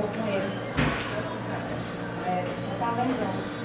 我可以，哎，我八分钟。